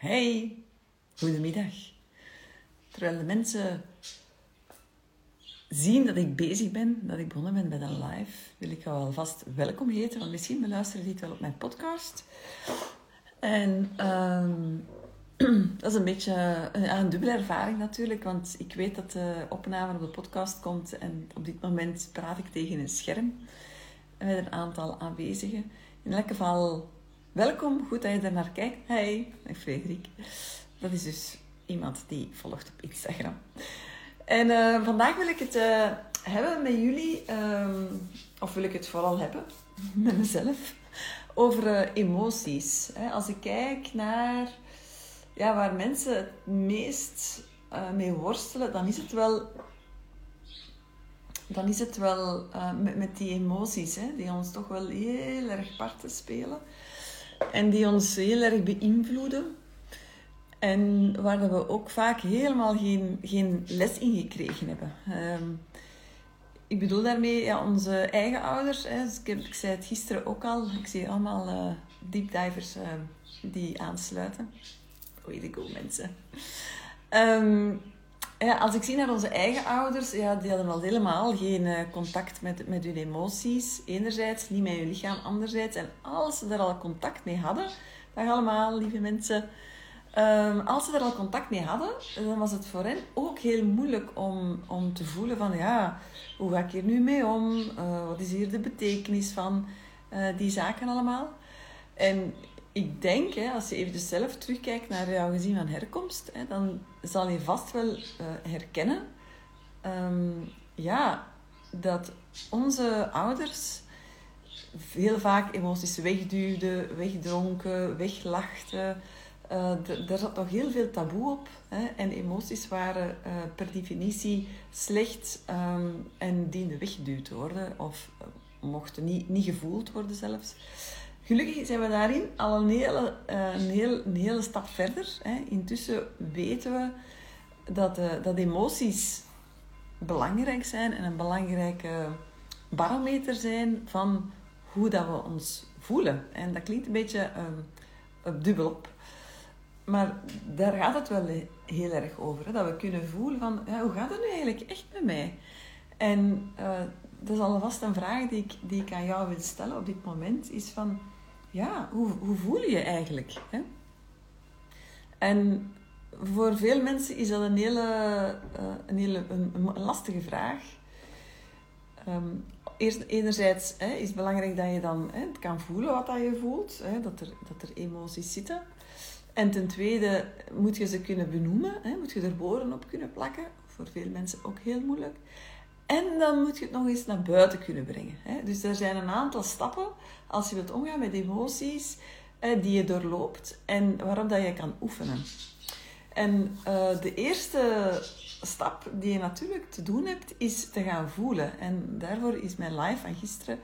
Hey, goedemiddag. Terwijl de mensen zien dat ik bezig ben, dat ik begonnen ben met een live, wil ik jou alvast welkom heten, want misschien beluisteren die het wel op mijn podcast. En ehm, dat is een beetje een, een, dubbele ervaring natuurlijk, want ik weet dat de opname op de podcast komt en op dit moment praat ik tegen een scherm met een aantal aanwezigen. In elk geval, welkom, goed dat je er naar kijkt. Hey, ik Frederik. Dat is dus iemand die volgt op Instagram. En uh, vandaag wil ik het uh, hebben met jullie, um, of wil ik het vooral hebben met mezelf, over uh, emoties. Als ik kijk naar ja, waar mensen het meest mee worstelen, dan is het wel dan is het wel met, met, die emoties, hè, die ons toch wel heel erg parten spelen. En die ons heel erg beïnvloeden. En waar we ook vaak helemaal geen, geen les in gekregen hebben. Um, ik bedoel daarmee ja, onze eigen ouders. Hè. Dus ik, zei het gisteren ook al. Ik zie allemaal uh, deepdivers uh, die aansluiten. Oei, de go mensen. Um, ja, als ik zie naar onze eigen ouders, ja, die hadden al helemaal geen uh, contact met, met hun emoties. Enerzijds, niet met hun lichaam, anderzijds. En als ze daar al contact mee hadden, dag allemaal, lieve mensen. Um, als ze daar al contact mee hadden, dan was het voor hen ook heel moeilijk om, om te voelen van, ja, hoe ga ik hier nu mee om? Uh, wat is hier de betekenis van die zaken allemaal? En ik denk, hè, als je even zelf terugkijkt naar jouw gezin van herkomst, hè, dan zal je vast wel uh, herkennen um, ja, dat onze ouders heel vaak emoties wegduwden, wegdronken, weglachten. Uh, daar zat nog heel veel taboe op. Hè, en emoties waren uh, per definitie slecht um, en dienden weggeduwd worden of mochten niet, niet gevoeld worden zelfs. Gelukkig zijn we daarin al een hele, uh, een heel, een hele stap verder. Hè. Intussen weten we dat, uh, dat emoties belangrijk zijn en een belangrijke barometer zijn van hoe dat we ons voelen. En dat klinkt een beetje uh, dubbelop. Maar daar gaat het wel heel erg over. Hè? Dat we kunnen voelen van, ja, hoe gaat het nu eigenlijk echt met mij? En dat is alvast een vraag die ik, die ik aan jou wil stellen op dit moment. Is van, ja, hoe, hoe voel je je eigenlijk? Hè? En voor veel mensen is dat een hele, uh, een, hele een, lastige vraag. Um, eerst, enerzijds hè, is het belangrijk dat je dan hè, kan voelen wat dat je voelt, hè, dat, er, dat er emoties zitten. En ten tweede moet je ze kunnen benoemen, hè, moet je er woorden op kunnen plakken. Voor veel mensen ook heel moeilijk. En dan moet je het nog eens naar buiten kunnen brengen. Hè. Dus er zijn een aantal stappen als je wilt omgaan met emoties die je doorloopt en waarop dat je kan oefenen. En uh, de eerste stap die je natuurlijk te doen hebt, is te gaan voelen. En daarvoor is mijn live van gisteren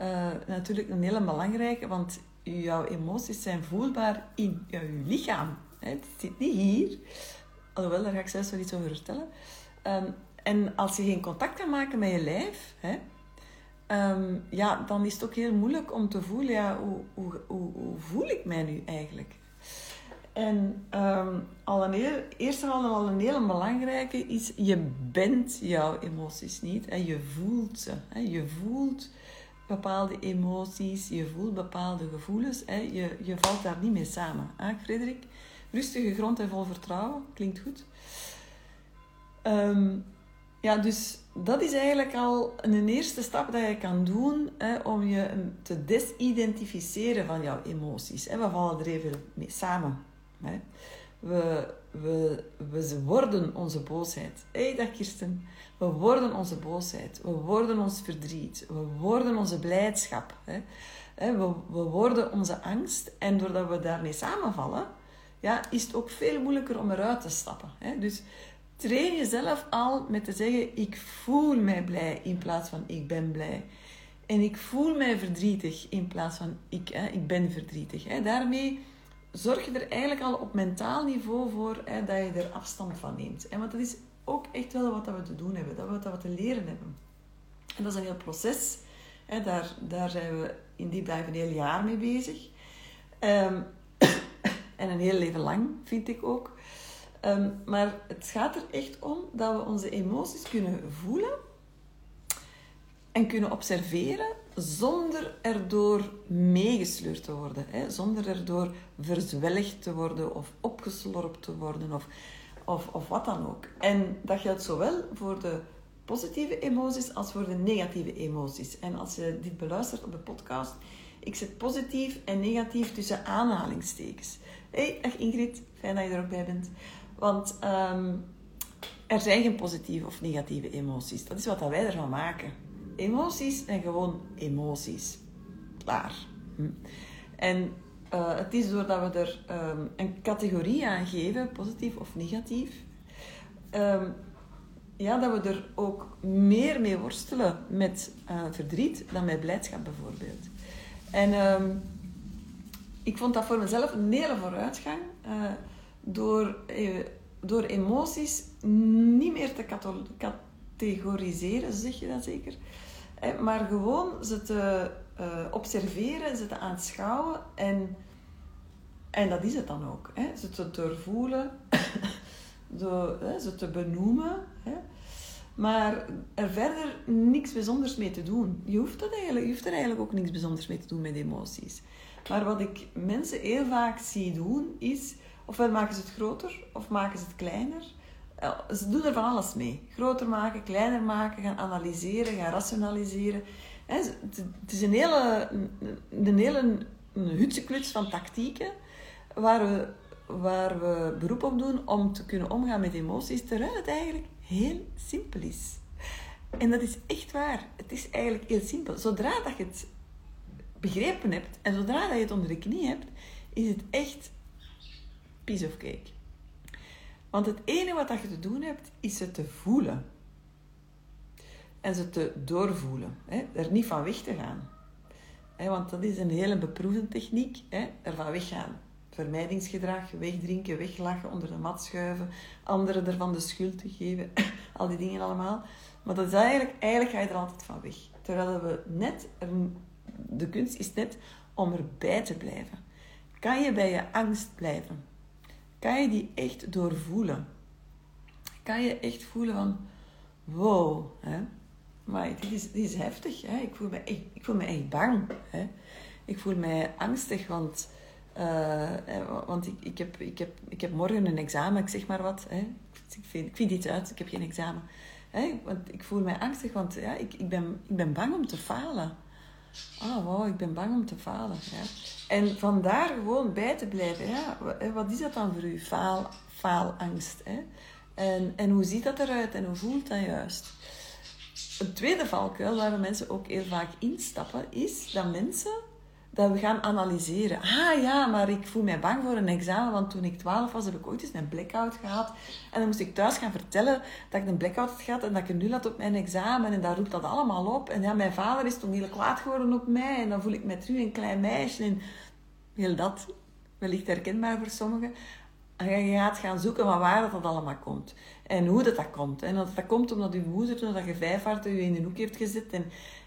uh, natuurlijk een hele belangrijke, want jouw emoties zijn voelbaar in jouw lichaam. Het zit niet hier, alhoewel daar ga ik zelfs wel iets over vertellen. Um, en als je geen contact kan maken met je lijf, hè, um, ja, dan is het ook heel moeilijk om te voelen, ja, hoe, hoe, hoe, hoe voel ik mij nu eigenlijk? En um, al een heel, eerst en al een hele belangrijke is, je bent jouw emoties niet. En je voelt ze. Hè. Je voelt bepaalde emoties, je voelt bepaalde gevoelens. Hè. Je, je valt daar niet mee samen. Hè, Frederik? Rustige grond en vol vertrouwen, klinkt goed. Um, ja, dus dat is eigenlijk al een eerste stap dat je kan doen hè, om je te desidentificeren van jouw emoties. Hè. We vallen er even mee samen. Hè. We, we, we worden onze boosheid. Hey, dag Kirsten. We worden onze boosheid. We worden ons verdriet. We worden onze blijdschap. Hè. We, we worden onze angst. En doordat we daarmee samenvallen, ja, is het ook veel moeilijker om eruit te stappen. Hè. Dus train jezelf al met te zeggen: Ik voel mij blij in plaats van ik ben blij. En ik voel mij verdrietig in plaats van ik, hè, ik ben verdrietig. Hè. Daarmee zorg je er eigenlijk al op mentaal niveau voor hè, dat je er afstand van neemt. En want dat is ook echt wel wat we te doen hebben, dat we wat we te leren hebben. En dat is een heel proces. Daar, daar zijn we in die blijven een heel jaar mee bezig. Um, en een heel leven lang, vind ik ook. Ehm, maar het gaat er echt om dat we onze emoties kunnen voelen en kunnen observeren zonder erdoor meegesleurd te worden. Hè? Zonder erdoor verzwelgd te worden of opgeslorpt te worden of, of, of wat dan ook. En dat geldt zowel voor de positieve emoties als voor de negatieve emoties. En als je dit beluistert op de podcast, ik zet positief en negatief tussen aanhalingstekens. Hey, dag Ingrid, fijn dat je er ook bij bent. Want ehm, er zijn geen positieve of negatieve emoties. Dat is wat wij ervan maken. Emoties zijn gewoon emoties. Klaar. Hm. En uh, het is doordat we er um, een categorie aan geven, positief of negatief, um, ja, dat we er ook meer mee worstelen met uh, verdriet dan met blijdschap bijvoorbeeld. En ik vond dat voor mezelf een hele vooruitgang. Uh, door, uh, door emoties niet meer te categoriseren, zeg je dat zeker. Maar gewoon ze te uh, observeren, ze te aanschouwen en, en dat is het dan ook. Ze te doorvoelen, door, ze te benoemen. Maar er verder niks bijzonders mee te doen. Je hoeft, dat eigenlijk, je hoeft er eigenlijk ook niks bijzonders mee te doen met emoties. Maar wat ik mensen heel vaak zie doen, is ofwel maken ze het groter of maken ze het kleiner. Eh, ze doen er van alles mee. Groter maken, kleiner maken, gaan analyseren, gaan rationaliseren. Het is een hele, een hele hutse kluts van tactieken waar we, waar we beroep op doen om te kunnen omgaan met emoties, terwijl het eigenlijk heel simpel is. En dat is echt waar. Het is eigenlijk heel simpel. Zodra dat je het begrepen hebt en zodra dat je het onder de knie hebt, is het echt piece of cake. Want het enige wat je te doen hebt, is het te voelen. En ze te doorvoelen. Hè? Er niet van weg te gaan. Want dat is een hele beproefde techniek. Hè? Er van weggaan. Vermijdingsgedrag, wegdrinken, weglachen, onder de mat schuiven, anderen ervan de schuld te geven, al die dingen allemaal. Maar dat is eigenlijk, eigenlijk ga je er altijd van weg. Terwijl we net, de kunst is net om erbij te blijven. Kan je bij je angst blijven? Kan je die echt doorvoelen? Kan je echt voelen van, wow, hè? maar dit is, dit is heftig. Hè? Ik, voel me echt, ik voel me echt bang. Hè? Ik voel me angstig, want, uh, want ik, ik, heb, ik, heb, ik heb morgen een examen, ik zeg maar wat. Hè? Ik, vind, ik vind iets uit, ik heb geen examen. Hè? Want ik voel me angstig, want ja, ik, ik, ben, ik ben bang om te falen. Oh, wow, ik ben bang om te falen. Ja. En vandaar gewoon bij te blijven. Ja. Wat is dat dan voor u? Faal, faalangst. Hè? En, en hoe ziet dat eruit en hoe voelt dat juist? Een tweede valkuil waar mensen ook heel vaak instappen, is dat mensen dat we gaan analyseren. Ah ja, maar ik voel mij bang voor een examen, want toen ik 12 was, heb ik ooit eens een blackout gehad. En dan moest ik thuis gaan vertellen dat ik een blackout had gehad en dat ik een nul had op mijn examen. En daar roept dat allemaal op. En ja, mijn vader is toen heel kwaad geworden op mij. En dan voel ik me terug een klein meisje. En heel dat, wellicht herkenbaar voor sommigen. En je gaat gaan zoeken van waar dat allemaal komt. En hoe dat, dat komt. En dat dat komt omdat je moeder, toen dat je vijf had, je in een hoek heeft gezet. En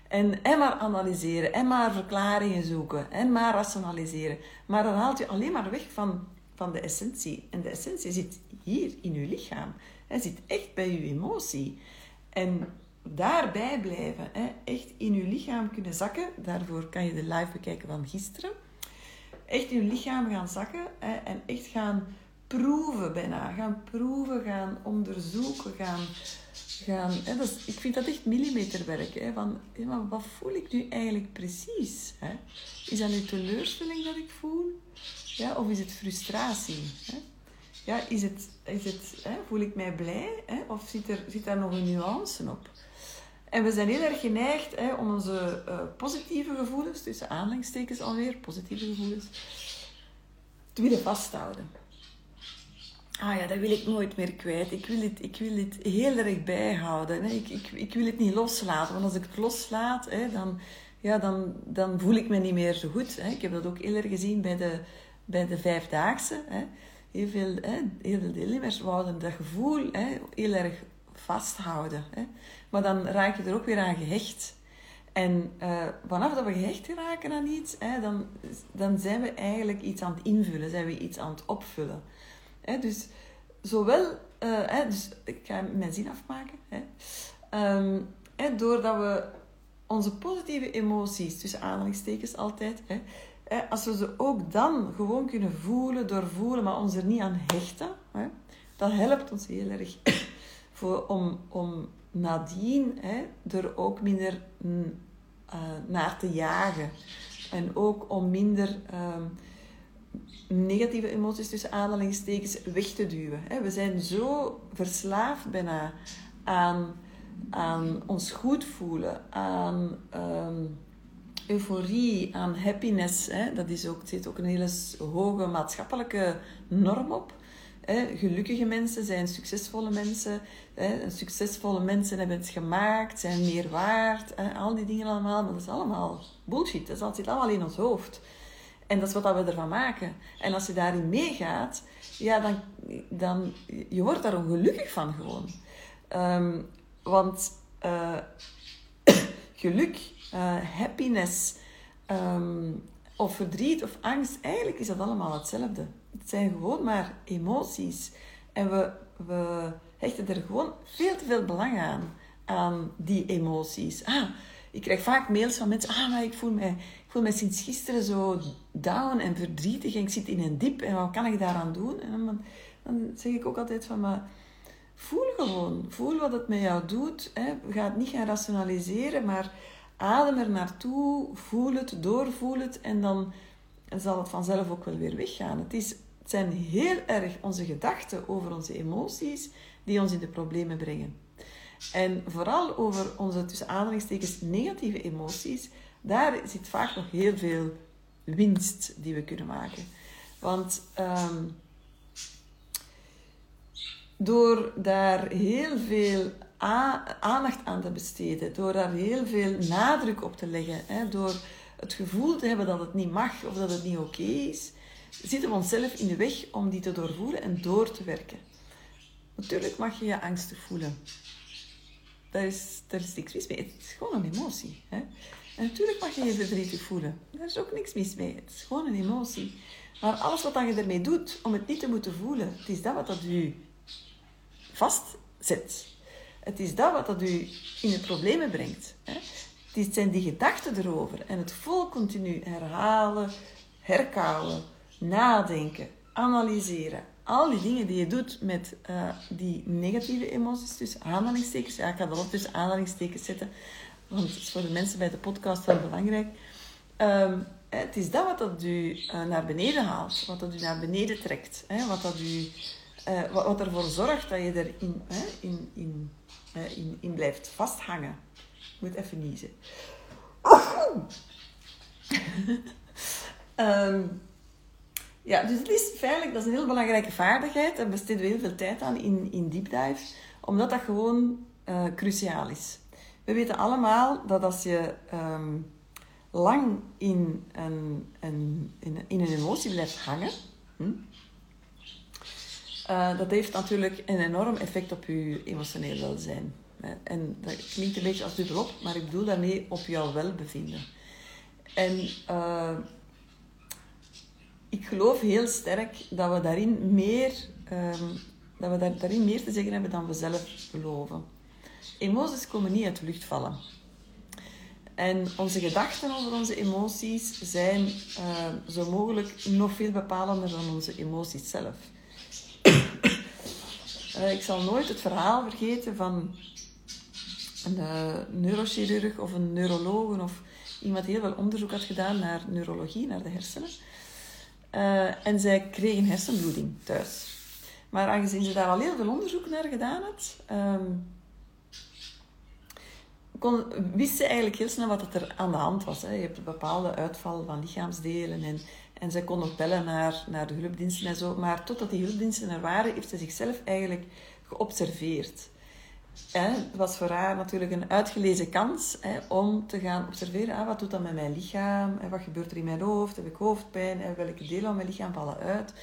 en, en maar analyseren, en maar verklaringen zoeken, en maar rationaliseren. Maar dan haalt je alleen maar weg van, van de essentie. En de essentie zit hier in je lichaam. Hij zit echt bij je emotie. En daarbij blijven, hè, echt in je lichaam kunnen zakken. Daarvoor kan je de live bekijken van gisteren. Echt in je lichaam gaan zakken hè, en echt gaan proeven bijna. Gaan proeven, gaan onderzoeken, gaan gaan. Hè, ik vind dat echt millimeterwerk. Hè, van, maar wat voel ik nu eigenlijk precies? Hè? Is dat nu teleurstelling dat ik voel? Ja, of is het frustratie? Hè? Ja, is het, is het, hè, voel ik mij blij? Hè? Of zit, er, zit daar nog een nuance op? En we zijn heel erg geneigd hè, om onze uh, positieve gevoelens, tussen aanhalingstekens alweer, positieve gevoelens, te willen vasthouden ah ja, dat wil ik nooit meer kwijt. Ik wil het, ik wil het heel erg bijhouden. Ik, ik, ik wil het niet loslaten. Want als ik het loslaat, hè, dan, ja, dan, dan voel ik me niet meer zo goed. Hè. Ik heb dat ook erg gezien bij de, bij de Vijfdaagse. Hè. Heel veel, hè, heel veel wouden dat gevoel hè, heel erg vasthouden. Hè. Maar dan raak je er ook weer aan gehecht. En uh, vanaf dat we gehecht raken aan iets, hè, dan, dan zijn we eigenlijk iets aan het invullen, zijn we iets aan het opvullen. Hè, dus zowel, uh, hè, dus ik ga mijn zin afmaken. Hè, um, hè, doordat we onze positieve emoties, tussen aanhalingstekens altijd, hè, hè, als we ze ook dan gewoon kunnen voelen, doorvoelen, maar ons er niet aan hechten, hè, dat helpt ons heel erg voor, om, om nadien hè, er ook minder uh, naar te jagen. En ook om minder uh, negatieve emoties tussen aanhalingstekens weg te duwen. We zijn zo verslaafd bijna aan, aan ons goed voelen, aan um, euforie, aan happiness. Dat is ook, zit ook een hele hoge maatschappelijke norm op. Gelukkige mensen zijn succesvolle mensen. Succesvolle mensen hebben het gemaakt, zijn meer waard. Al die dingen allemaal. Maar dat is allemaal bullshit. Dat zit allemaal in ons hoofd. En dat is wat we ervan maken. En als je daarin meegaat, ja, dan, dan je wordt daar ongelukkig van gewoon. Um, want uh, geluk, uh, happiness um, of verdriet of angst, eigenlijk is dat allemaal hetzelfde. Het zijn gewoon maar emoties. En we, we hechten er gewoon veel te veel belang aan, aan die emoties. Ah, ik krijg vaak mails van mensen, ah, maar ik voel me, ik voel me sinds gisteren zo down en verdrietig en ik zit in een diep en wat kan ik daaraan doen? En dan, dan zeg ik ook altijd van, maar voel gewoon, voel wat het met jou doet. Hè. Ga het niet gaan rationaliseren, maar adem er naartoe, voel het, doorvoel het en dan zal het vanzelf ook wel weer weggaan. Het is het zijn heel erg onze gedachten over onze emoties die ons in de problemen brengen. En vooral over onze tussen aanhalingstekens negatieve emoties, daar zit vaak nog heel veel winst die we kunnen maken. Want um, door daar heel veel aandacht aan te besteden, door daar heel veel nadruk op te leggen, hè, door het gevoel te hebben dat het niet mag of dat het niet oké is, zitten we onszelf in de weg om die te doorvoelen en door te werken. Natuurlijk mag je je angstig voelen. Daar is, daar is niks mis mee. Het is gewoon een emotie. Hè? En natuurlijk mag je je verdrietig voelen. Daar is ook niks mis mee. Het is gewoon een emotie. Maar alles wat dan je ermee doet om het niet te moeten voelen, het is dat wat dat u vastzet. Het is dat wat dat u in de problemen brengt. Het zijn die gedachten erover en het vol continu herhalen, herkauwen, nadenken, analyseren. Al die dingen die je doet met uh, die negatieve emoties, tussen aanhalingstekens. Ja, ik ga dat ook tussen aanhalingstekens zetten, want het is voor de mensen bij de podcast wel belangrijk. Um, het is dat wat dat u uh, naar beneden haalt, wat dat u naar beneden trekt, hè, wat, dat u, uh, wat, wat, ervoor zorgt dat je erin hè, in, in, in, in blijft vasthangen. Ik moet even niezen. um, Ja, dus het is feitelijk, dat is een heel belangrijke vaardigheid. Daar besteden we heel veel tijd aan in, in deep dive, omdat dat gewoon uh, cruciaal is. We weten allemaal dat als je um, lang in een, een, in, in, een emotie blijft hangen, hm, uh, dat heeft natuurlijk een enorm effect op je emotioneel welzijn. En dat klinkt een beetje als dubbelop, maar ik bedoel daarmee op jouw welbevinden. En uh, ik geloof heel sterk dat we daarin meer, um, dat we daar, daarin meer te zeggen hebben dan we zelf geloven. Emoties komen niet uit de lucht vallen. En onze gedachten over onze emoties zijn uh, zo mogelijk nog veel bepalender dan onze emoties zelf. uh, ik zal nooit het verhaal vergeten van een uh, neurochirurg of een neuroloog of iemand die heel veel onderzoek had gedaan naar neurologie, naar de hersenen. En zij kreeg een hersenbloeding thuis. Maar aangezien ze daar al heel veel onderzoek naar gedaan had, um, kon, wist ze eigenlijk heel snel wat er aan de hand was. Hè. Je hebt een bepaalde uitval van lichaamsdelen en, en zij kon ook bellen naar, naar de hulpdiensten en zo. Maar totdat die hulpdiensten er waren, heeft ze zichzelf eigenlijk geobserveerd. Het was voor haar natuurlijk een uitgelezen kans hè, om te gaan observeren. Ah, wat doet dat met mijn lichaam? Wat gebeurt er in mijn hoofd? Heb ik hoofdpijn? Hè, welke delen van mijn lichaam vallen uit?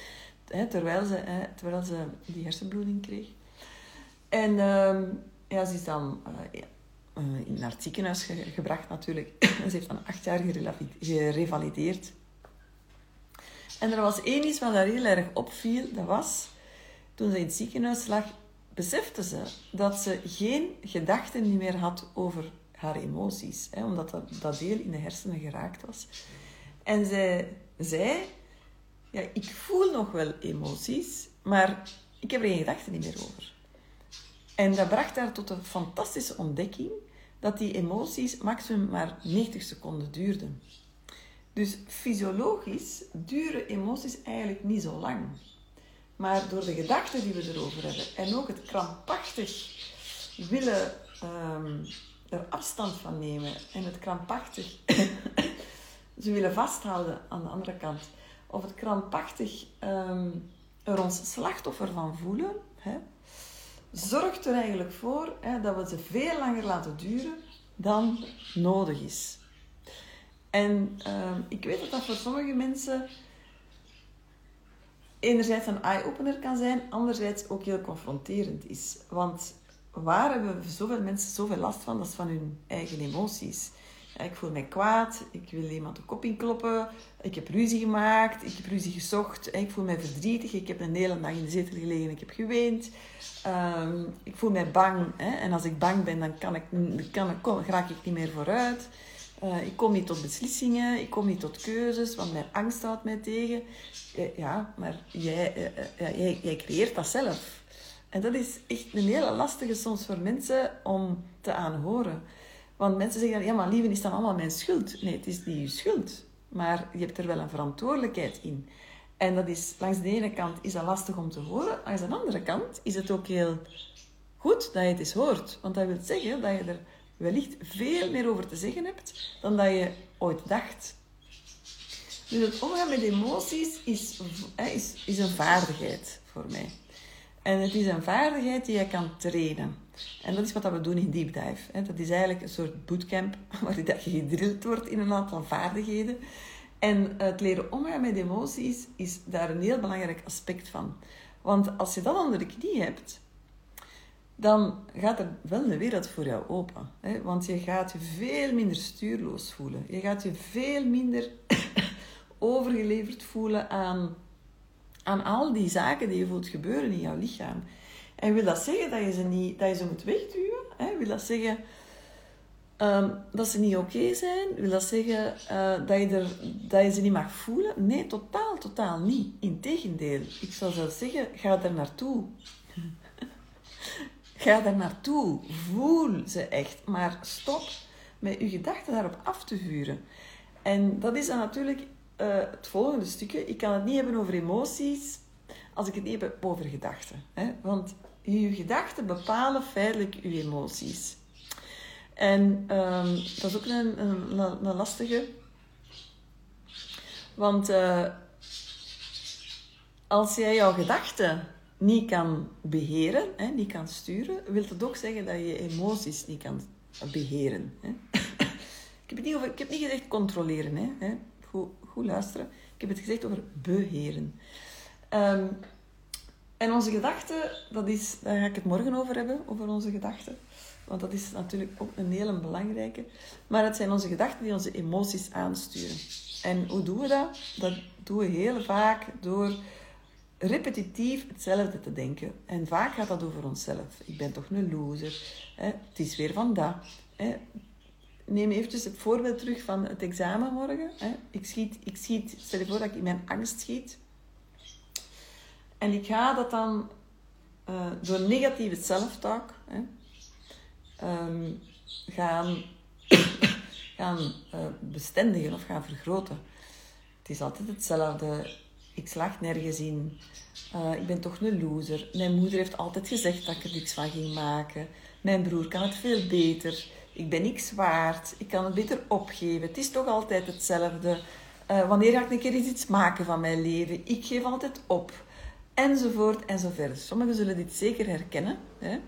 Hè, terwijl, ze, hè, terwijl ze die hersenbloeding kreeg. En um, ja, ze is dan uh, in het ziekenhuis gebracht natuurlijk. ze heeft dan acht jaar gerevalideerd. En er was één iets wat daar heel erg opviel. Dat was, toen ze in het ziekenhuis lag, besefte ze dat ze geen gedachten meer had over haar emoties. Hè, omdat dat, dat deel in de hersenen geraakt was. En zij zei, ja, ik voel nog wel emoties, maar ik heb er geen gedachten meer over. En dat bracht haar tot een fantastische ontdekking dat die emoties maximum maar 90 seconden duurden. Dus fysiologisch duren emoties eigenlijk niet zo lang. Maar door de gedachten die we erover hebben en ook het krampachtig willen um, er afstand van nemen en het krampachtig ze willen vasthouden aan de andere kant, of het krampachtig um, er ons slachtoffer van voelen, hè, zorgt er eigenlijk voor hè, dat we ze veel langer laten duren dan nodig is. En uh, ik weet dat dat voor sommige mensen enerzijds een eye-opener kan zijn, anderzijds ook heel confronterend is. Want waar hebben zoveel mensen zoveel last van? Dat is van hun eigen emoties. Ik voel mij kwaad, ik wil iemand de kop inkloppen, ik heb ruzie gemaakt, ik heb ruzie gezocht, ik voel mij verdrietig, ik heb een hele dag in de zetel gelegen, ik heb geweend, um, ik voel mij bang. Hè? En als ik bang ben, dan kan ik, kan ik, kom, raak ik niet meer vooruit. Uh, ik kom niet tot beslissingen, ik kom niet tot keuzes, want mijn angst houdt mij tegen. Ja, maar jij, uh, jij, jij creëert dat zelf. En dat is echt een hele lastige soms voor mensen om te aanhoren. Want mensen zeggen, ja maar lieve is dan allemaal mijn schuld. Nee, het is niet je schuld. Maar je hebt er wel een verantwoordelijkheid in. En dat is, langs de ene kant is dat lastig om te horen. Langs de andere kant is het ook heel goed dat je het eens hoort. Want dat wil zeggen dat je er wellicht veel meer over te zeggen hebt dan dat je ooit dacht. Dus het omgaan met emoties is, is, is een vaardigheid voor mij. En het is een vaardigheid die je kan trainen. En dat is wat we doen in Deep Dive. Dat is eigenlijk een soort bootcamp waar je gedrild wordt in een aantal vaardigheden. En het leren omgaan met emoties is daar een heel belangrijk aspect van. Want als je dat onder de knie hebt, dan gaat er wel een wereld voor jou open. Want je gaat je veel minder stuurloos voelen. Je gaat je veel minder overgeleverd voelen aan aan al die zaken die je voelt gebeuren in jouw lichaam. En wil dat zeggen dat je ze, niet, dat je ze moet wegduwen? Hè? Wil dat zeggen um, dat ze niet oké zijn? Wil dat zeggen uh, dat, je er, dat je ze niet mag voelen? Nee, totaal, totaal niet. Integendeel. Ik zou zelfs zeggen, ga er naartoe. ga er naartoe. Voel ze echt. Maar stop met je gedachten daarop af te vuren. En dat is dan natuurlijk uh, het volgende stukje. Ik kan het niet hebben over emoties als ik het niet heb over gedachten. Hè? Want je gedachten bepalen feitelijk je emoties. En um, dat is ook een, een, een lastige. Want uh, als jij jouw gedachten niet kan beheren, hè, niet kan sturen, wil dat ook zeggen dat je emoties niet kan beheren. Hè? ik, heb het niet over, ik heb niet gezegd controleren. Hè? Goed luisteren. Ik heb het gezegd over beheren. Um, en onze gedachten, dat is, daar ga ik het morgen over hebben, over onze gedachten. Want dat is natuurlijk ook een hele belangrijke. Maar het zijn onze gedachten die onze emoties aansturen. En hoe doen we dat? Dat doen we heel vaak door repetitief hetzelfde te denken. En vaak gaat dat over onszelf. Ik ben toch een loser. Het is weer van dat. Neem eventjes het voorbeeld terug van het examen morgen. Ik, schiet, ik schiet, stel je voor dat ik in mijn angst schiet. En ik ga dat dan uh, door negatieve self-talk um, gaan, gaan uh, bestendigen of gaan vergroten. Het is altijd hetzelfde. Ik slag nergens in. Uh, ik ben toch een loser. Mijn moeder heeft altijd gezegd dat ik er niks van ging maken. Mijn broer kan het veel beter ik ben niks waard, ik kan het beter opgeven. Het is toch altijd hetzelfde. Wanneer ga ik een keer iets maken van mijn leven? Ik geef altijd op. Enzovoort enzovoort. Sommigen zullen dit zeker herkennen. Hè?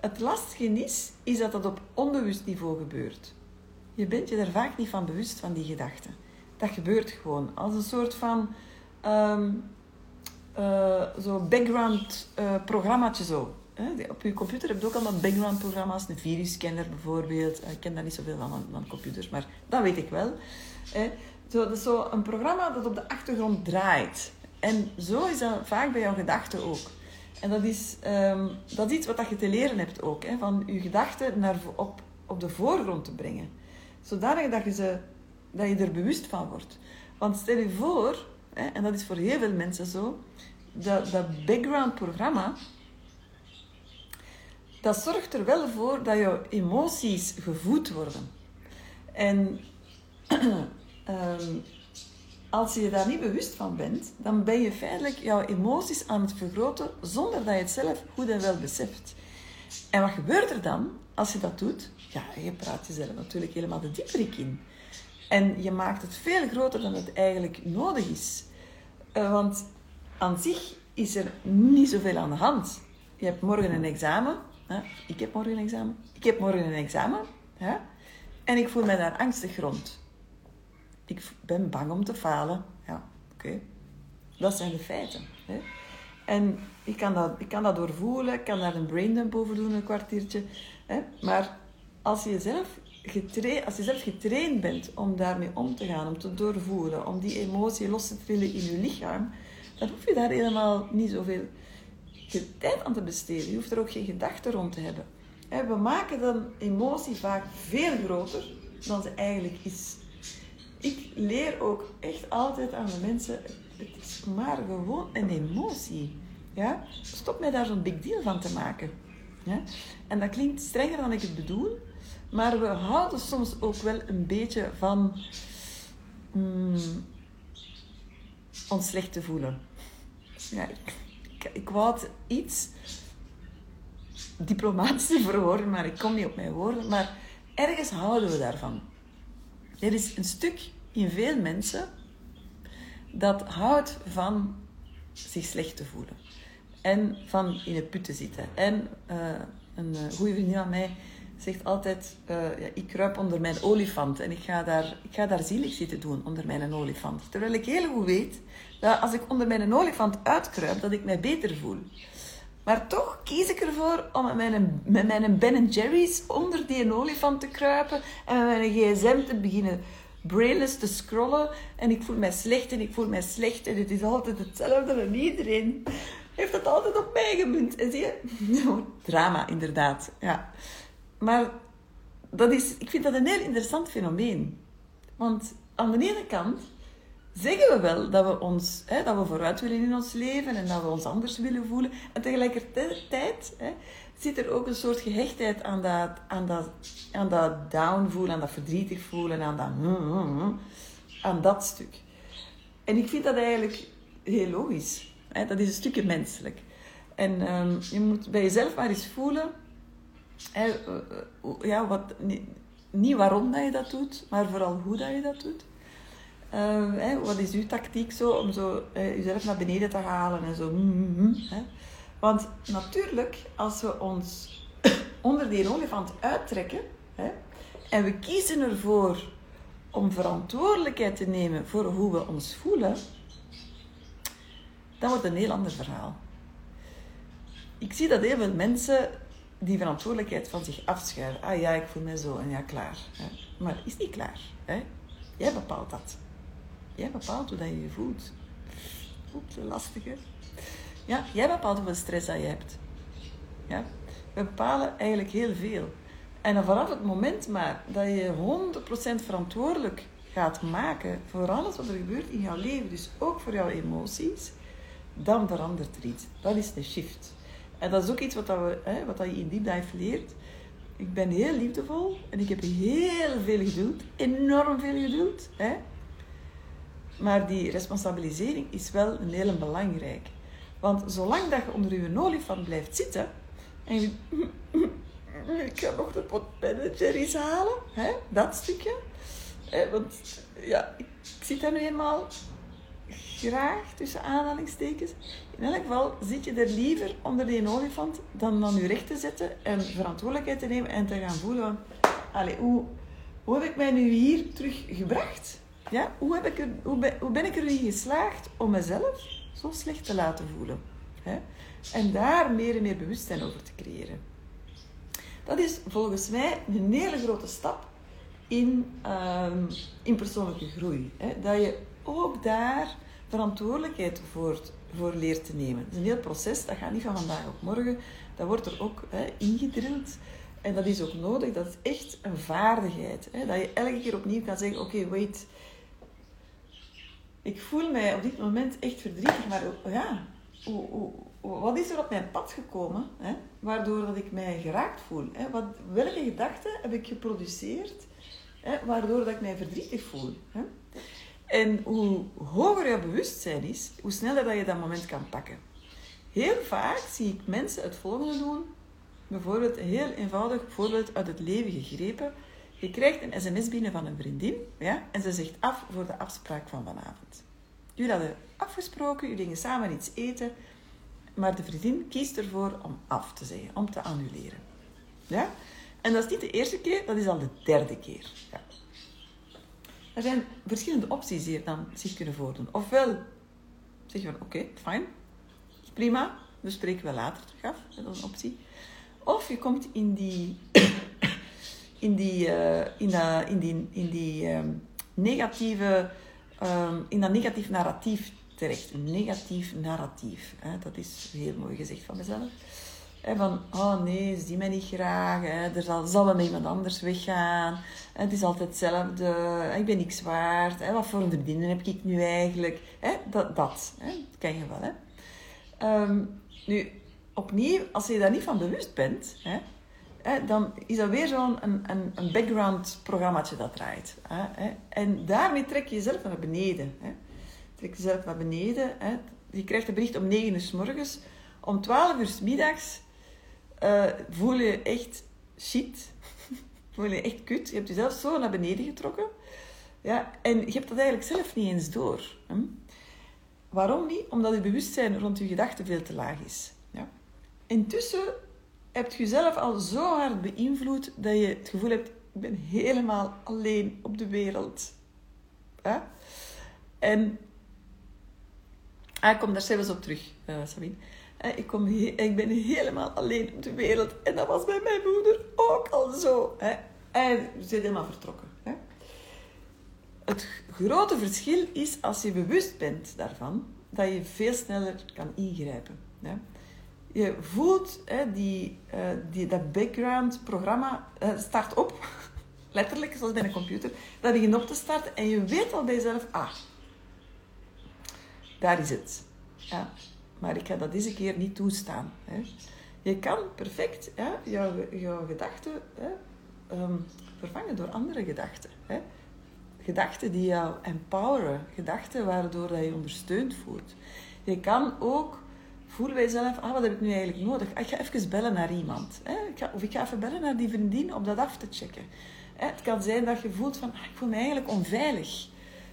Het lastige is, is dat dat op onbewust niveau gebeurt. Je bent je er vaak niet van bewust van die gedachten. Dat gebeurt gewoon als een soort van um, zo background uh, programmaatje zo. op je computer heb je ook allemaal background-programma's, een virusscanner bijvoorbeeld. Eh, Ik ken daar niet zoveel van, van computers, maar dat weet ik wel. Zo, dat is zo een programma dat op de achtergrond draait. En zo is dat vaak bij jouw gedachten ook. En dat is, ehm, dat iets wat je te leren hebt ook. Hè, van je gedachten naar, op, op de voorgrond te brengen. Zodanig dat je, ze, dat je er bewust van wordt. Want stel je voor, hè, en dat is voor heel veel mensen zo, dat, dat background-programma, dat zorgt er wel voor dat jouw emoties gevoed worden. En ehm, als je daar niet bewust van bent, dan ben je feitelijk jouw emoties aan het vergroten zonder dat je het zelf goed en wel beseft. En wat gebeurt er dan als je dat doet? Ja, je praat jezelf natuurlijk helemaal de dieperik in. En je maakt het veel groter dan het eigenlijk nodig is. Eh, want aan zich is er niet zoveel aan de hand. Je hebt morgen een examen. Ik heb morgen een examen. Ik heb morgen een examen. En ik voel me daar angstig rond. Ik ben bang om te falen. Ja, oké. Dat zijn de feiten. Hè? En ik kan, dat, ik kan dat doorvoelen. Ik kan daar een braindump over doen, een kwartiertje. Hè? Maar als je, zelf getraind, als je zelf getraind bent om daarmee om te gaan, om te doorvoelen, om die emotie los te trillen in je lichaam, dan hoef je daar helemaal niet zoveel tijd aan te besteden. Je hoeft er ook geen gedachten rond te hebben. We maken dan emotie vaak veel groter dan ze eigenlijk is. Ik leer ook echt altijd aan de mensen, het is maar gewoon een emotie. Ja? Stop mij daar zo'n big deal van te maken. Ja? En dat klinkt strenger dan ik het bedoel, maar we houden soms ook wel een beetje van mm, ons slecht te voelen. Ja, ik, ik, wou het iets diplomatischer voor woorden, maar ik kom niet op mijn woorden. Maar ergens houden we daarvan. Er is een stuk in veel mensen dat houdt van zich slecht te voelen. En van in het put te zitten. En uh, een uh, goede vriendin van mij zegt altijd, uh, ja, ik kruip onder mijn olifant en ik ga, daar, ik ga daar zielig zitten doen onder mijn olifant. Terwijl ik heel goed weet dat als ik onder mijn olifant uitkruip, dat ik mij beter voel. Maar toch kies ik ervoor om met mijn, met mijn Ben Jerry's onder die olifant te kruipen en met mijn gsm te beginnen brainless te scrollen. En ik voel mij slecht en ik voel mij slecht en het is altijd hetzelfde en iedereen heeft het altijd op mij gemunt. En zie je? Drama, inderdaad. Ja. Maar dat is, ik vind dat een heel interessant fenomeen. Want aan de ene kant zeggen we wel dat we, ons, hè, dat we vooruit willen in ons leven en dat we ons anders willen voelen. En tegelijkertijd hè, zit er ook een soort gehechtheid aan dat, aan dat, aan dat down voelen, aan dat verdrietig voelen, aan dat, aan dat stuk. En ik vind dat eigenlijk heel logisch. Hè? Dat is een stukje menselijk. En um, je moet bij jezelf maar eens voelen, hè, ja, wat, niet, niet waarom dat je dat doet, maar vooral hoe dat je dat doet. Hè, wat is uw tactiek zo om zo, uh, jezelf naar beneden te halen en zo. Mm, mm, hè? Want natuurlijk, als we ons onder die olifant uittrekken en we kiezen ervoor om verantwoordelijkheid te nemen voor hoe we ons voelen, dan wordt het een heel ander verhaal. Ik zie dat heel veel mensen die verantwoordelijkheid van zich afschuiven. Ah ja, ik voel me zo en ja, klaar. Maar is niet klaar. Jij bepaalt dat. Jij bepaalt hoe dat je je voelt. Oeps, lastig hè. Ja, jij bepaalt hoeveel stress dat je hebt. Ja? We bepalen eigenlijk heel veel. En vanaf het moment maar dat je 100% verantwoordelijk gaat maken voor alles wat er gebeurt in jouw leven, dus ook voor jouw emoties, dan verandert er iets. Dat is de shift. En dat is ook iets wat, dat we, hè, wat dat je in Deep Dive leert. Ik ben heel liefdevol en ik heb heel veel geduld, enorm veel geduld. Hè? Maar die responsabilisering is wel een hele belangrijk. Want zolang dat je onder je olifant blijft zitten en je ik ga nog de pot Ben Jerry's halen, hè? dat stukje. Eh, want ja, ik, zit daar nu eenmaal graag tussen aanhalingstekens. In elk geval zit je er liever onder die olifant dan dan je recht te zetten en verantwoordelijkheid te nemen en te gaan voelen van, hoe, hoe heb ik mij nu hier terug gebracht? Ja? Hoe, heb ik er, hoe, ben, hoe ben ik er niet geslaagd om mezelf zo slecht te laten voelen? Hè? En daar meer en meer bewustzijn over te creëren. Dat is volgens mij een hele grote stap in, ehm, in persoonlijke groei. Hè? Dat je ook daar verantwoordelijkheid voor, voor leert te nemen. Het is een heel proces, dat gaat niet van vandaag op morgen. Dat wordt er ook hè, ingedrild. En dat is ook nodig, dat is echt een vaardigheid. Hè? Dat je elke keer opnieuw kan zeggen, oké, wait. Ik voel mij op dit moment echt verdrietig, maar ja, wat is er op mijn pad gekomen, hè? waardoor dat ik mij geraakt voel? Hè? Wat, welke gedachten heb ik geproduceerd, hè? waardoor dat ik mij verdrietig voel? Hè? En hoe hoger je bewustzijn is, hoe sneller dat je dat moment kan pakken. Heel vaak zie ik mensen het volgende doen. Bijvoorbeeld een heel eenvoudig voorbeeld uit het leven gegrepen. Je krijgt een sms binnen van een vriendin ja, en ze zegt af voor de afspraak van vanavond. Jullie hadden afgesproken, jullie gingen samen iets eten, maar de vriendin kiest ervoor om af te zeggen, om te annuleren. Ja? En dat is niet de eerste keer, dat is al de derde keer. Ja. Er zijn verschillende opties die je dan zich kunnen voordoen. Ofwel zeg je van oké, fijn, prima, we spreken wel later terug af, dat is een optie. Of je komt in die, in die, uh, in, dat, in die, in die um, negatieve, um, in dat negatief narratief terecht. Negatief narratief. Hè? Dat is heel mooi gezegd van mezelf. Van, oh nee, ze zien mij niet graag. Hè. Er zal, zal wel met iemand anders weggaan. Het is altijd hetzelfde. Ik ben niks waard. Hè. Wat voor een heb ik nu eigenlijk? Hè. Dat, dat, hè. ken je wel. Hè. Um, nu, opnieuw, als je daar niet van bewust bent... Hè, dan is dat weer zo'n een, een, een background programmaatje dat draait. Hè. En daarmee trek je jezelf naar beneden. Hè. Trek jezelf naar beneden. Hè. Je krijgt een bericht om 9 uur s morgens. Om 12 uur s middags uh, voel je echt shit. voel je echt kut. Je hebt jezelf zo naar beneden getrokken. Ja, en je hebt dat eigenlijk zelf niet eens door. Waarom niet? Omdat je bewustzijn rond je gedachten veel te laag is. Ja? Intussen heb je jezelf al zo hard beïnvloed dat je het gevoel hebt: ik ben helemaal alleen op de wereld. Ja? En ah, ik kom daar zelfs op terug, uh, Sabine. Ik, kom ik ben helemaal alleen op de wereld. En dat was bij mijn moeder ook al zo. En ze zijn helemaal vertrokken. Het grote verschil is als je bewust bent daarvan, dat je veel sneller kan ingrijpen. Je voelt die, eh, die, dat background programma eh, start op, letterlijk zoals bij een computer, dat begint op te starten en je weet al bij jezelf, ah, daar is het. Ja. Maar ik ga dat deze keer niet toestaan. Hè. Je kan perfect jouw, jouw gedachten hè, ehm, vervangen door andere gedachten. Hè. Gedachten die jou empoweren. Gedachten waardoor dat je ondersteund voelt. Je kan ook voelen bij jezelf, ah, wat heb ik nu eigenlijk nodig? Ah, ik ga even bellen naar iemand. Hè. Ik ga, of ik ga even bellen naar die vriendin om dat af te checken. Hè. Het kan zijn dat je voelt van, ah, ik voel me eigenlijk onveilig.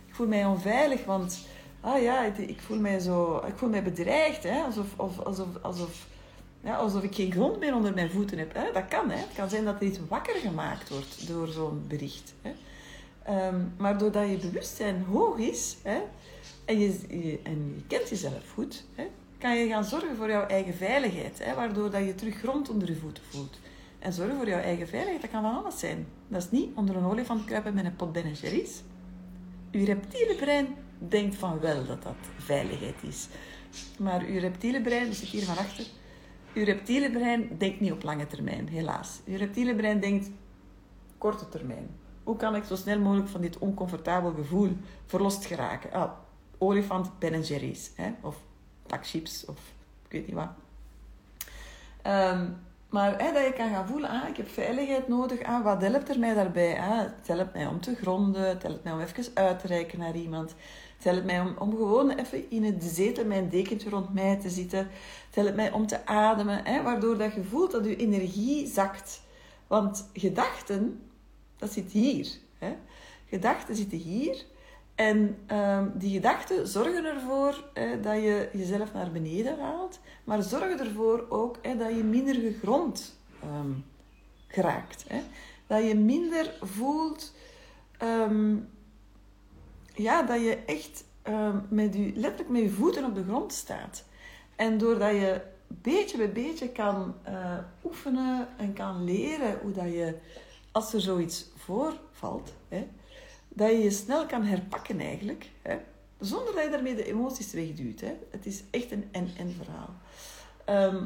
Ik voel mij onveilig, want ah ja, ik voel mij zo, ik voel mij bedreigd, hè? alsof, of, alsof, alsof, alsof ik geen grond meer onder mijn voeten heb. Hè? Dat kan, hè? het kan zijn dat er iets wakker gemaakt wordt door zo'n bericht. Hè? Um, maar doordat je bewustzijn hoog is hè, en, je, en je kent jezelf goed, hè, kan je gaan zorgen voor jouw eigen veiligheid, hè, waardoor dat je terug grond onder je voeten voelt. En zorgen voor jouw eigen veiligheid, dat kan van alles zijn. Dat is niet onder een olifant kruipen met een pot Ben Jerry's. Je reptiele brein denkt van wel dat dat veiligheid is. Maar uw reptiele brein, zit hier van achter, uw reptiele brein denkt niet op lange termijn, helaas. Uw reptiele brein denkt korte termijn. Hoe kan ik zo snel mogelijk van dit oncomfortabel gevoel verlost geraken? Ah, olifant, Ben. Hè? Of takchips, of ik weet niet wat. Um, maar dat je kan gaan voelen, ah, ik heb veiligheid nodig. Ah, wat helpt er mij daarbij? Ah, het helpt mij om te gronden. Het helpt mij om even uit te reiken naar iemand. Het helpt mij om, om gewoon even in het zetel mijn dekentje rond mij te zitten. Het helpt mij om te ademen. Waardoor dat je voelt dat je energie zakt. Want gedachten, dat zit hier. Hè. Gedachten zitten hier. En um, die gedachten zorgen ervoor dat je jezelf naar beneden haalt, maar zorgen ervoor ook dat je minder gegrond um, geraakt. Hè. Dat je minder voelt, um, ja, dat je echt met je, letterlijk met je voeten op de grond staat. En doordat je beetje bij beetje kan uh, oefenen en kan leren hoe dat je, als er zoiets voorvalt, hè, dat je je snel kan herpakken eigenlijk. Hè, zonder dat je daarmee de emoties wegduwt. Hè. Het is echt een en-en verhaal. Ehm,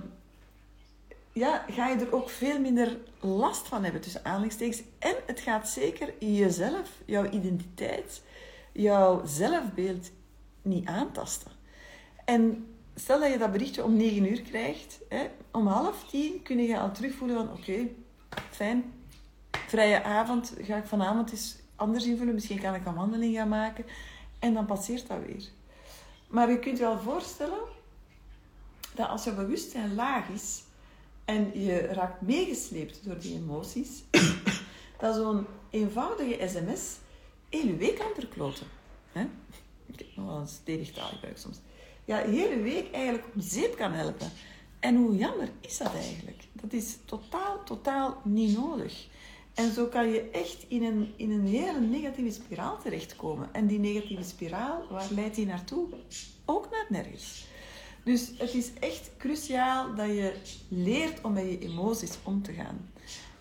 ja, ga je er ook veel minder last van hebben tussen aanhalingstekens. En het gaat zeker jezelf, jouw identiteit, jouw zelfbeeld niet aantasten. En stel dat je dat berichtje om 9 uur krijgt, hè, om half tien kun je al terugvoelen van oké, fijn, vrije avond, ga ik vanavond eens anders invullen, misschien kan ik een wandeling gaan maken. En dan passeert dat weer. Maar je kunt je wel voorstellen dat als je bewustzijn laag is en je raakt meegesleept door die emoties, dat zo'n eenvoudige sms heel week kan verkloten. Ik heb nog wel een stevig taalgebruik soms. Ja, hele week eigenlijk om zeep kan helpen. En hoe jammer is dat eigenlijk? Dat is totaal, totaal niet nodig. En zo kan je echt in een, in een hele negatieve spiraal terechtkomen. En die negatieve spiraal, waar leidt die naartoe? Ook naar nergens. Dus het is echt cruciaal dat je leert om met je emoties om te gaan.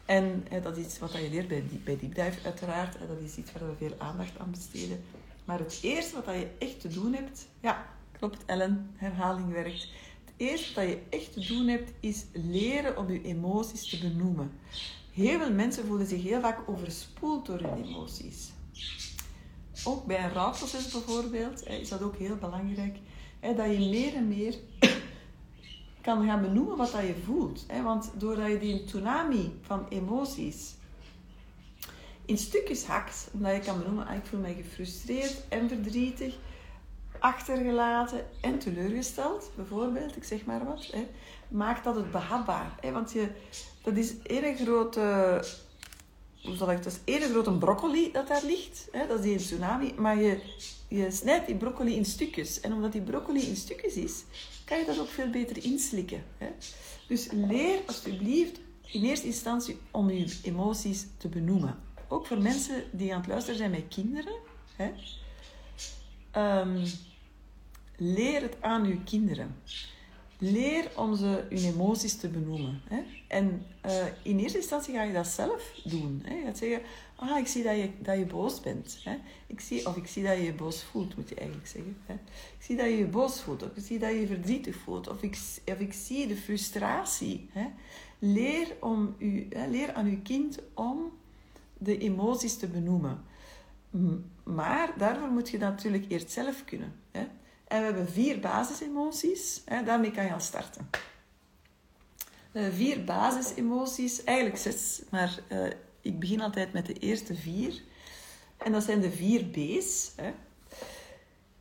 En dat is wat je leert bij, bij Deep Dive uiteraard. dat is iets waar we veel aandacht aan besteden. Maar het eerste wat je echt te doen hebt... Ja, klopt Ellen, herhaling werkt. Het eerste wat je echt te doen hebt, is leren om je emoties te benoemen. Heel veel mensen voelen zich heel vaak overspoeld door hun emoties. Ook bij een rouwproces bijvoorbeeld is dat ook heel belangrijk. Dat je meer en meer kan gaan benoemen wat dat je voelt. Want doordat je die tsunami van emoties in stukjes hakt, omdat je kan benoemen, ah, ik voel mij gefrustreerd en verdrietig, achtergelaten en teleurgesteld, bijvoorbeeld, ik zeg maar wat, maakt dat het behapbaar. Want je, dat is één grote, hoe zal ik dat is één grote broccoli dat daar ligt. Hè? Dat is die tsunami. Maar je, je snijdt die broccoli in stukjes. En omdat die broccoli in stukjes is, kan je dat ook veel beter inslikken. Hè? Dus leer alsjeblieft in eerste instantie om je emoties te benoemen. Ook voor mensen die aan het luisteren zijn met kinderen. Hè? Um, leer het aan uw kinderen. Leer om ze hun emoties te benoemen. Hè? En uh, in eerste instantie ga je dat zelf doen. Hè? Je gaat zeggen, ah, ik zie dat je, dat je boos bent. Hè? Ik zie, of ik zie dat je je boos voelt, moet je eigenlijk zeggen. Hè? Ik zie dat je je boos voelt, of ik zie dat je je verdrietig voelt, of ik, of ik zie de frustratie. Hè? Leer, om u? Leer aan uw kind om de emoties te benoemen. Maar daarvoor moet je dat natuurlijk eerst zelf kunnen. Hè? En we hebben vier basisemoties. Daarmee kan je al starten. Vier basisemoties, eigenlijk zes, maar uh, ik begin altijd met de eerste vier. En dat zijn de vier B's. Hè.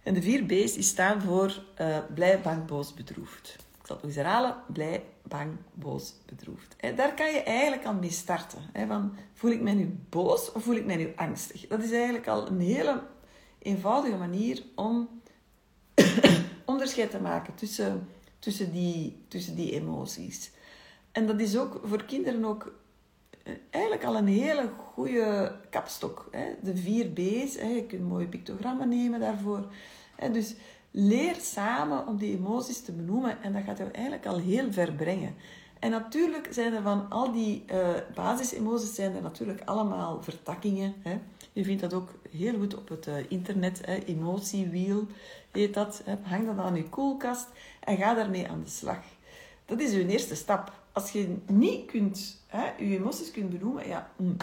En de vier B's die staan voor uh, blij, bang, boos, bedroefd. Ik zal het nog eens herhalen. Blij, bang, boos, bedroefd. En daar kan je eigenlijk al mee starten. Hè, van, voel ik mij nu boos of voel ik mij nu angstig? Dat is eigenlijk al een hele eenvoudige manier om onderscheid te maken tussen, tussen, die, tussen die emoties. En dat is ook voor kinderen ook eh, eigenlijk al een hele goede kapstok. Hè? De vier B's, hè? je kunt mooie pictogrammen nemen daarvoor. Hè? Dus leer samen om die emoties te benoemen en dat gaat jou eigenlijk al heel ver brengen. En natuurlijk zijn er van al die uh, basisemoties zijn er natuurlijk allemaal vertakkingen. Hè? Je vindt dat ook heel goed op het uh, internet, hè? emotiewiel heet dat. Hè? Hang dat aan je koelkast en ga daarmee aan de slag. Dat is je eerste stap. Als je niet kunt, hè, je emoties kunt benoemen, ja, mm,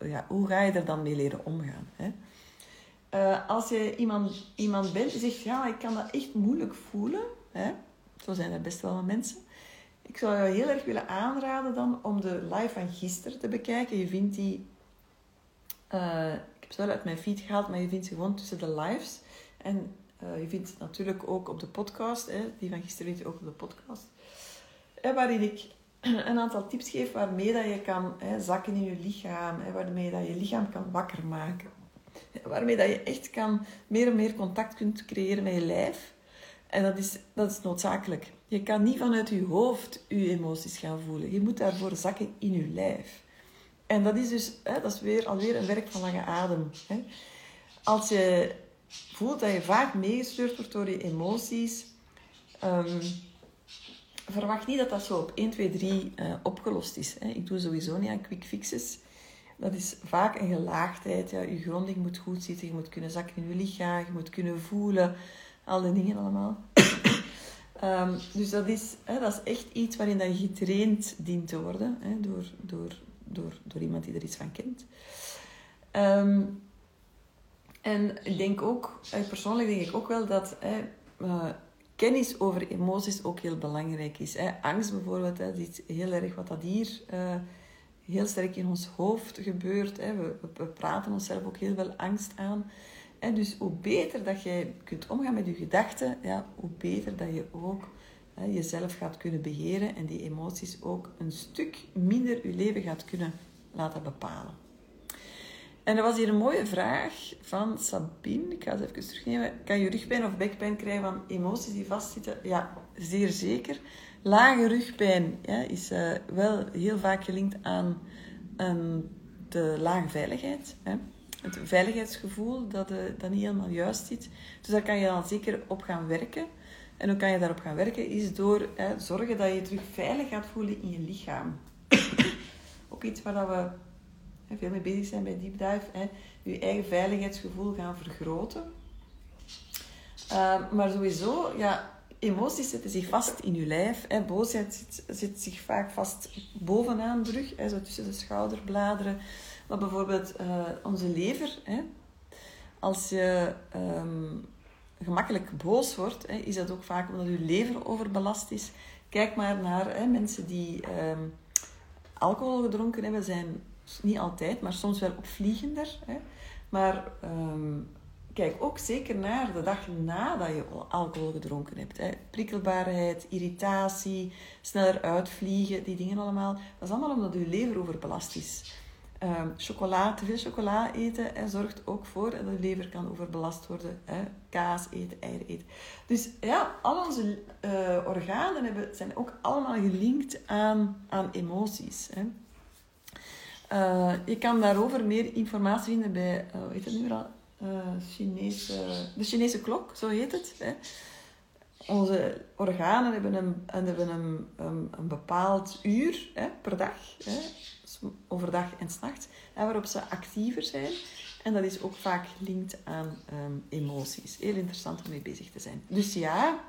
ja, hoe ga je er dan mee leren omgaan? Hè? Uh, als je iemand, iemand bent die zegt, ja, ik kan dat echt moeilijk voelen. Hè? Zo zijn er best wel wat mensen. Ik zou je heel erg willen aanraden dan om de live van gisteren te bekijken. Je vindt die... Uh, ik heb ze wel uit mijn feed gehaald, maar je vindt ze gewoon tussen de lives. En uh, je vindt het natuurlijk ook op de podcast. Hè, die van gisteren vind je ook op de podcast. En waarin ik een aantal tips geef waarmee dat je kan hè, zakken in je lichaam. Hè, waarmee dat je lichaam kan wakker maken. Waarmee dat je echt kan, meer en meer contact kunt creëren met je lijf. En dat is, dat is noodzakelijk. Je kan niet vanuit je hoofd je emoties gaan voelen. Je moet daarvoor zakken in je lijf. En dat is dus hè, dat is weer, alweer een werk van lange adem. Hè. Als je voelt dat je vaak meegestuurd wordt door je emoties, Ehm, verwacht niet dat dat zo op 1, 2, 3 uh, opgelost is. Hè. Ik doe sowieso niet aan quick fixes. Dat is vaak een gelaagdheid. Ja. Je gronding moet goed zitten, je moet kunnen zakken in je lichaam, je moet kunnen voelen. Al die dingen allemaal. Um, dus dat is, hè, dat is echt iets waarin dat je getraind dient te worden hè, door, door, door, door iemand die er iets van kent. Um, en ik denk ook, eh, persoonlijk denk ik ook wel dat hè, uh, kennis over emoties ook heel belangrijk is. Hè. Angst bijvoorbeeld, hè, dat is heel erg wat dat hier uh, heel sterk in ons hoofd gebeurt. Hè. We, we, praten onszelf ook heel veel angst aan. En dus hoe beter dat je kunt omgaan met je gedachten, ja, hoe beter dat je ook hè, jezelf gaat kunnen beheren en die emoties ook een stuk minder je leven gaat kunnen laten bepalen. En er was hier een mooie vraag van Sabine. Ik ga ze even terugnemen. Kan je rugpijn of bekpijn krijgen van emoties die vastzitten? Ja, zeer zeker. Lage rugpijn is uh, wel heel vaak gelinkt aan de lage veiligheid. Hè. Het veiligheidsgevoel dat, uh, dat niet helemaal juist zit. Dus daar kan je dan zeker op gaan werken. En hoe kan je daarop gaan werken? Is door hè, zorgen dat je je terug veilig gaat voelen in je lichaam. Ook iets waar we veel mee bezig zijn bij deep dive, hè, je eigen veiligheidsgevoel gaan vergroten. Uh, maar sowieso, ja, emoties zitten zich vast in je lijf. Hè. Boosheid zit, zit zich vaak vast bovenaan de hè, zo tussen de schouderbladeren. Maar bijvoorbeeld uh, onze lever, hè. als je um, gemakkelijk boos wordt, hè, is dat ook vaak omdat je lever overbelast is. Kijk maar naar hè, mensen die um, alcohol gedronken hebben, zijn niet altijd, maar soms wel opvliegender. Hè. Maar um, kijk ook zeker naar de dag nadat je alcohol gedronken hebt. Hè. Prikkelbaarheid, irritatie, sneller uitvliegen, die dingen allemaal. Dat is allemaal omdat je lever overbelast is. Um, chocola, te veel chocola eten hè, zorgt ook voor dat je lever kan overbelast worden. Hè. Kaas eten, eieren eten. Dus ja, al onze uh, organen hebben, zijn ook allemaal gelinkt aan, aan emoties. Hè. Uh, je kan daarover meer informatie vinden bij, uh, hoe heet het nu al? Chinese, de Chinese klok, zo heet het. Hè. Onze organen hebben een, hebben een, een, een bepaald uur hè, per dag, hè, overdag en s'nachts, waarop ze actiever zijn. En dat is ook vaak gelinkt aan um, emoties. Heel interessant om mee bezig te zijn. Dus ja,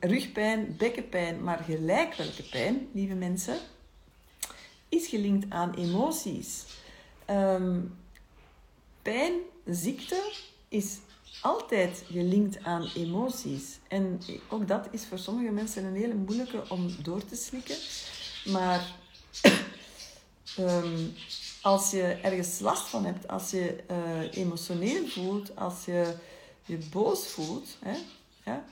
rugpijn, bekkenpijn, maar gelijk welke pijn, lieve mensen, is gelinkt aan emoties. Um, pijn, ziekte is altijd gelinkt aan emoties. En ook dat is voor sommige mensen een hele moeilijke om door te slikken. Maar um, als je ergens last van hebt, als je uh, emotioneel voelt, als je je boos voelt, hè,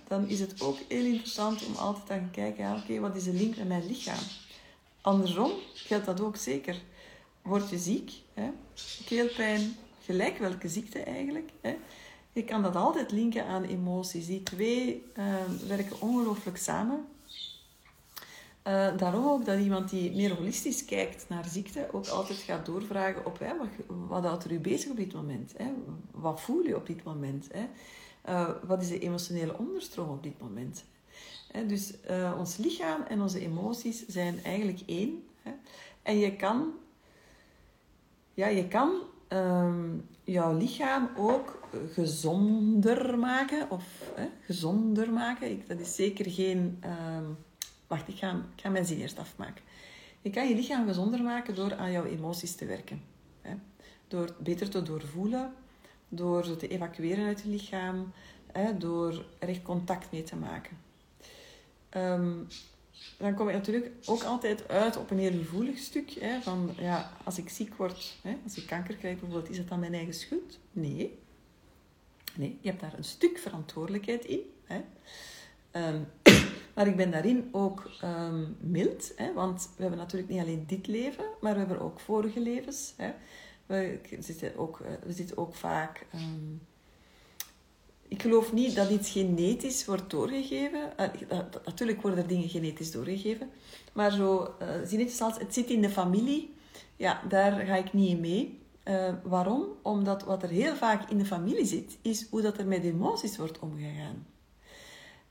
dan is het ook heel interessant om altijd te kijken, ja, oké, wat is de link met mijn lichaam? Andersom geldt dat ook zeker. Word je ziek, hè? keelpijn, gelijk welke ziekte eigenlijk. Hè? Je kan dat altijd linken aan emoties. Die twee uh, werken ongelooflijk samen. Uh, daarom ook dat iemand die meer holistisch kijkt naar ziekte ook altijd gaat doorvragen op hè, wat, wat houdt er u bezig op dit moment? Hè? Wat voel je op dit moment? Hè? Uh, wat is de emotionele onderstroom op dit moment? dus uh, ons lichaam en onze emoties zijn eigenlijk één. Hè. En je kan, ja, je kan um, jouw lichaam ook gezonder maken. Of hè, gezonder maken. Dat is zeker geen... Um, wacht, ik ga, ik mijn zin eerst afmaken. Je kan je lichaam gezonder maken door aan jouw emoties te werken. Hè. Door beter te doorvoelen, door ze te evacueren uit je lichaam, hè, door er echt contact mee te maken. Um, dan kom ik natuurlijk ook altijd uit op een heel gevoelig stuk. Hè, van, ja, als ik ziek word, hè, als ik kanker krijg bijvoorbeeld, is dat dan mijn eigen schuld? Nee. Nee, je hebt daar een stuk verantwoordelijkheid in. Hè. Um, maar ik ben daarin ook um, mild, hè, want we hebben natuurlijk niet alleen dit leven, maar we hebben ook vorige levens. Hè. We, zitten ook, eh, we zitten ook vaak um, ik geloof niet dat iets genetisch wordt doorgegeven. Uh, natuurlijk worden er dingen genetisch doorgegeven. Maar zo, uh, het als het zit in de familie. Ja, daar ga ik niet in mee. Waarom? Omdat wat er heel vaak in de familie zit, is hoe dat er met emoties wordt omgegaan.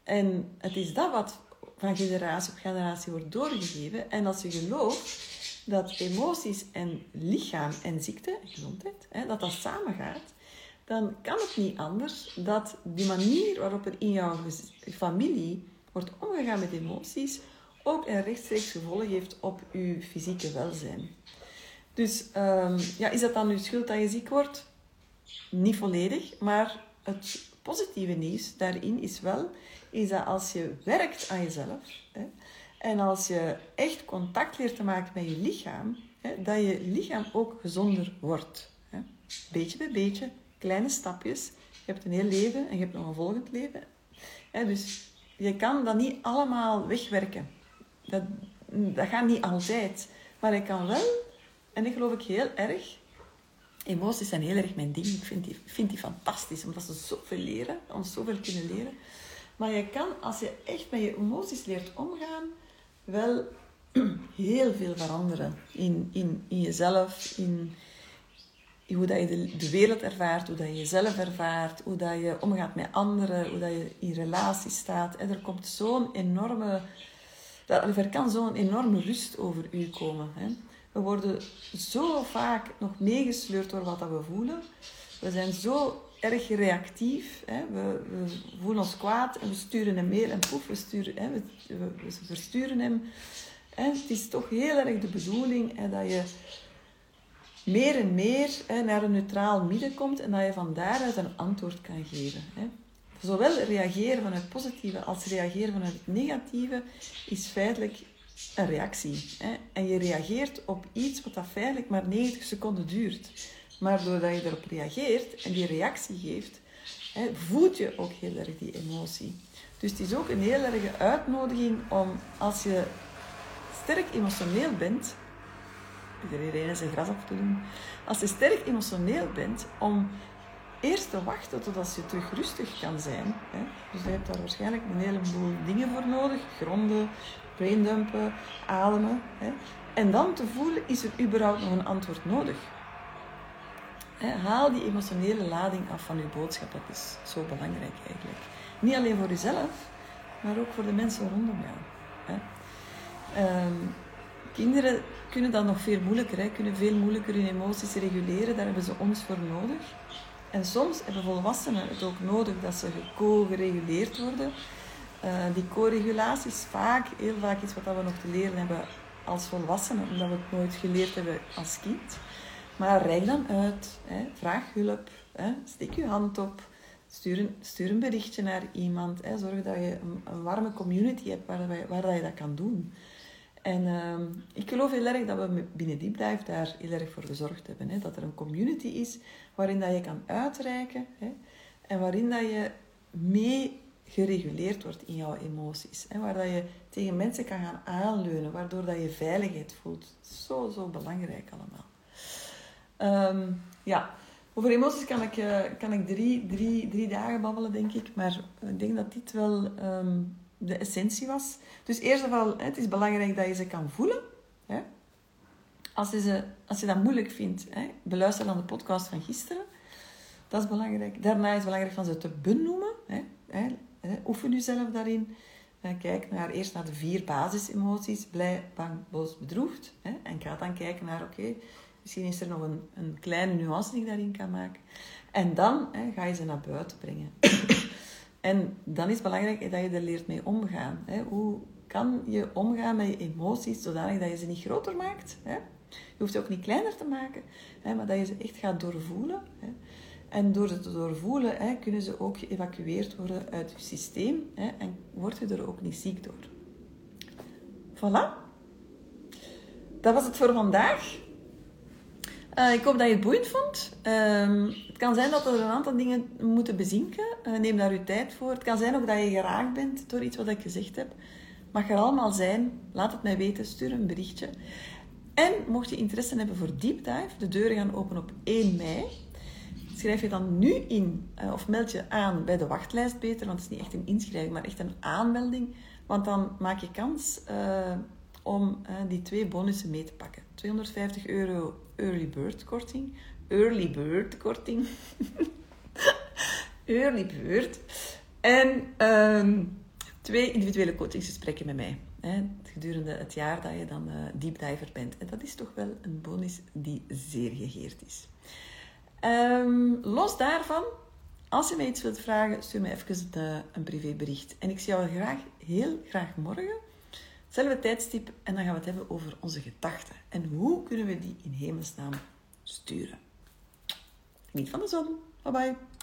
En het is dat wat van generatie op generatie wordt doorgegeven. En als je gelooft dat emoties en lichaam en ziekte gezondheid, hè, dat dat samengaat, dan kan het niet anders dat die manier waarop er in jouw familie wordt omgegaan met emoties ook een rechtstreeks gevolg heeft op je fysieke welzijn. Dus um, ja, is dat dan uw schuld dat je ziek wordt? Niet volledig, maar het positieve nieuws daarin is wel is dat als je werkt aan jezelf hè, en als je echt contact leert te maken met je lichaam, hè, dat je lichaam ook gezonder wordt. Hè. Beetje bij beetje, kleine stapjes. Je hebt een heel leven en je hebt nog een volgend leven. Dus je kan dat niet allemaal wegwerken. Dat, dat gaat niet altijd. Maar je kan wel, en ik geloof ik heel erg, emoties zijn heel erg mijn ding. Ik vind die, vind die fantastisch, omdat ze zoveel leren, ons zoveel kunnen leren. Maar je kan, als je echt met je emoties leert omgaan, wel heel veel veranderen in, in, in jezelf, in, hoe dat je de, de, wereld ervaart, hoe dat je jezelf ervaart, hoe dat je omgaat met anderen, hoe dat je in relatie staat. En er komt zo'n enorme... Er kan zo'n enorme rust over u komen. Hè. We worden zo vaak nog meegesleurd door wat dat we voelen. We zijn zo erg reactief. Hè. We, we, voelen ons kwaad en we sturen hem mail en poef, we, sturen, hè, we, we, versturen hem. En het is toch heel erg de bedoeling hè, dat je meer en meer hè, naar een neutraal midden komt en dat je van daaruit een antwoord kan geven. Hè. Zowel reageren vanuit het positieve als reageren vanuit het negatieve is feitelijk een reactie. Hè. En je reageert op iets wat dat feitelijk maar 90 seconden duurt. Maar doordat je erop reageert en die reactie geeft, hè, je ook heel erg die emotie. Dus het is ook een heel erge uitnodiging om, als je sterk emotioneel bent, iedereen zijn gras op te doen, als je sterk emotioneel bent, om eerst te wachten totdat je terug rustig kan zijn. Hè. Dus je hebt daar waarschijnlijk een heleboel dingen voor nodig. Gronden, braindumpen, ademen. Hè. En dan te voelen, is er überhaupt nog een antwoord nodig? Haal die emotionele lading af van je boodschap. Dat is zo belangrijk eigenlijk. Niet alleen voor jezelf, maar ook voor de mensen rondom jou. Ehm, kinderen kunnen dat nog veel moeilijker, kunnen veel moeilijker hun emoties reguleren. Daar hebben ze ons voor nodig. En soms hebben volwassenen het ook nodig dat ze co-gereguleerd worden. Uh, die co-regulatie is vaak, heel vaak iets wat we nog te leren hebben als volwassenen, omdat we het nooit geleerd hebben als kind. Maar reik dan uit, hè. vraag hulp, hè. steek je hand op, stuur een, berichtje naar iemand. Hè. Zorg dat je een, warme community hebt waar, waar, je dat kan doen. En uh, ik geloof heel erg dat we binnen Deep Dive daar heel erg voor gezorgd hebben. Hè? Dat er een community is waarin dat je kan uitreiken hè? en waarin dat je mee gereguleerd wordt in jouw emoties. Hè? Waar dat je tegen mensen kan gaan aanleunen, waardoor dat je veiligheid voelt. Zo, zo belangrijk allemaal. Um, ja, over emoties kan ik, uh, kan ik drie, drie, drie dagen babbelen, denk ik. Maar ik denk dat dit wel um, de essentie was. Dus eerst of al, het is belangrijk dat je ze kan voelen. Hè? Als, je ze, als je dat moeilijk vindt, hè, beluister dan de podcast van gisteren. Dat is belangrijk. Daarna is het belangrijk van ze te benoemen. Hè? Hè? Oefen jezelf daarin. Kijk naar, eerst naar de vier basisemoties. Blij, bang, boos, bedroefd. Hè? En ga dan kijken naar, oké, misschien is er nog een, een kleine nuance die ik daarin kan maken. En dan hè, ga je ze naar buiten brengen. En dan is het belangrijk dat je er leert mee omgaan. Hè. Hoe kan je omgaan met je emoties zodanig dat je ze niet groter maakt? Hè? Je hoeft ze ook niet kleiner te maken, hè, maar dat je ze echt gaat doorvoelen. Hè. En door ze te doorvoelen hè, kunnen ze ook geëvacueerd worden uit je systeem hè, en word je er ook niet ziek door. Voilà. Dat was het voor vandaag. Uh, ik hoop dat je het boeiend vond. Uh, het kan zijn dat er een aantal dingen moeten bezinken. Uh, neem daar uw tijd voor. Het kan zijn ook dat je geraakt bent door iets wat ik gezegd heb. Mag er allemaal zijn. Laat het mij weten. Stuur een berichtje. En mocht je interesse hebben voor Deep Dive, de deuren gaan open op 1 mei. Schrijf je dan nu in uh, of meld je aan bij de wachtlijst beter, want het is niet echt een inschrijving, maar echt een aanmelding. Want dan maak je kans om die twee bonussen mee te pakken. 250 euro early bird korting. Early bird korting. early bird. En um, twee individuele coachingsgesprekken met mij. Hè, gedurende het jaar dat je dan uh, deep diver bent. En dat is toch wel een bonus die zeer gegeerd is. Um, los daarvan, als je mij iets wilt vragen, stuur mij even een, een privébericht. En ik zie jou graag, heel graag morgen. Hetzelfde tijdstip en dan gaan we het hebben over onze gedachten. En hoe kunnen we die in hemelsnaam sturen. Niet van de zon. Bye bye.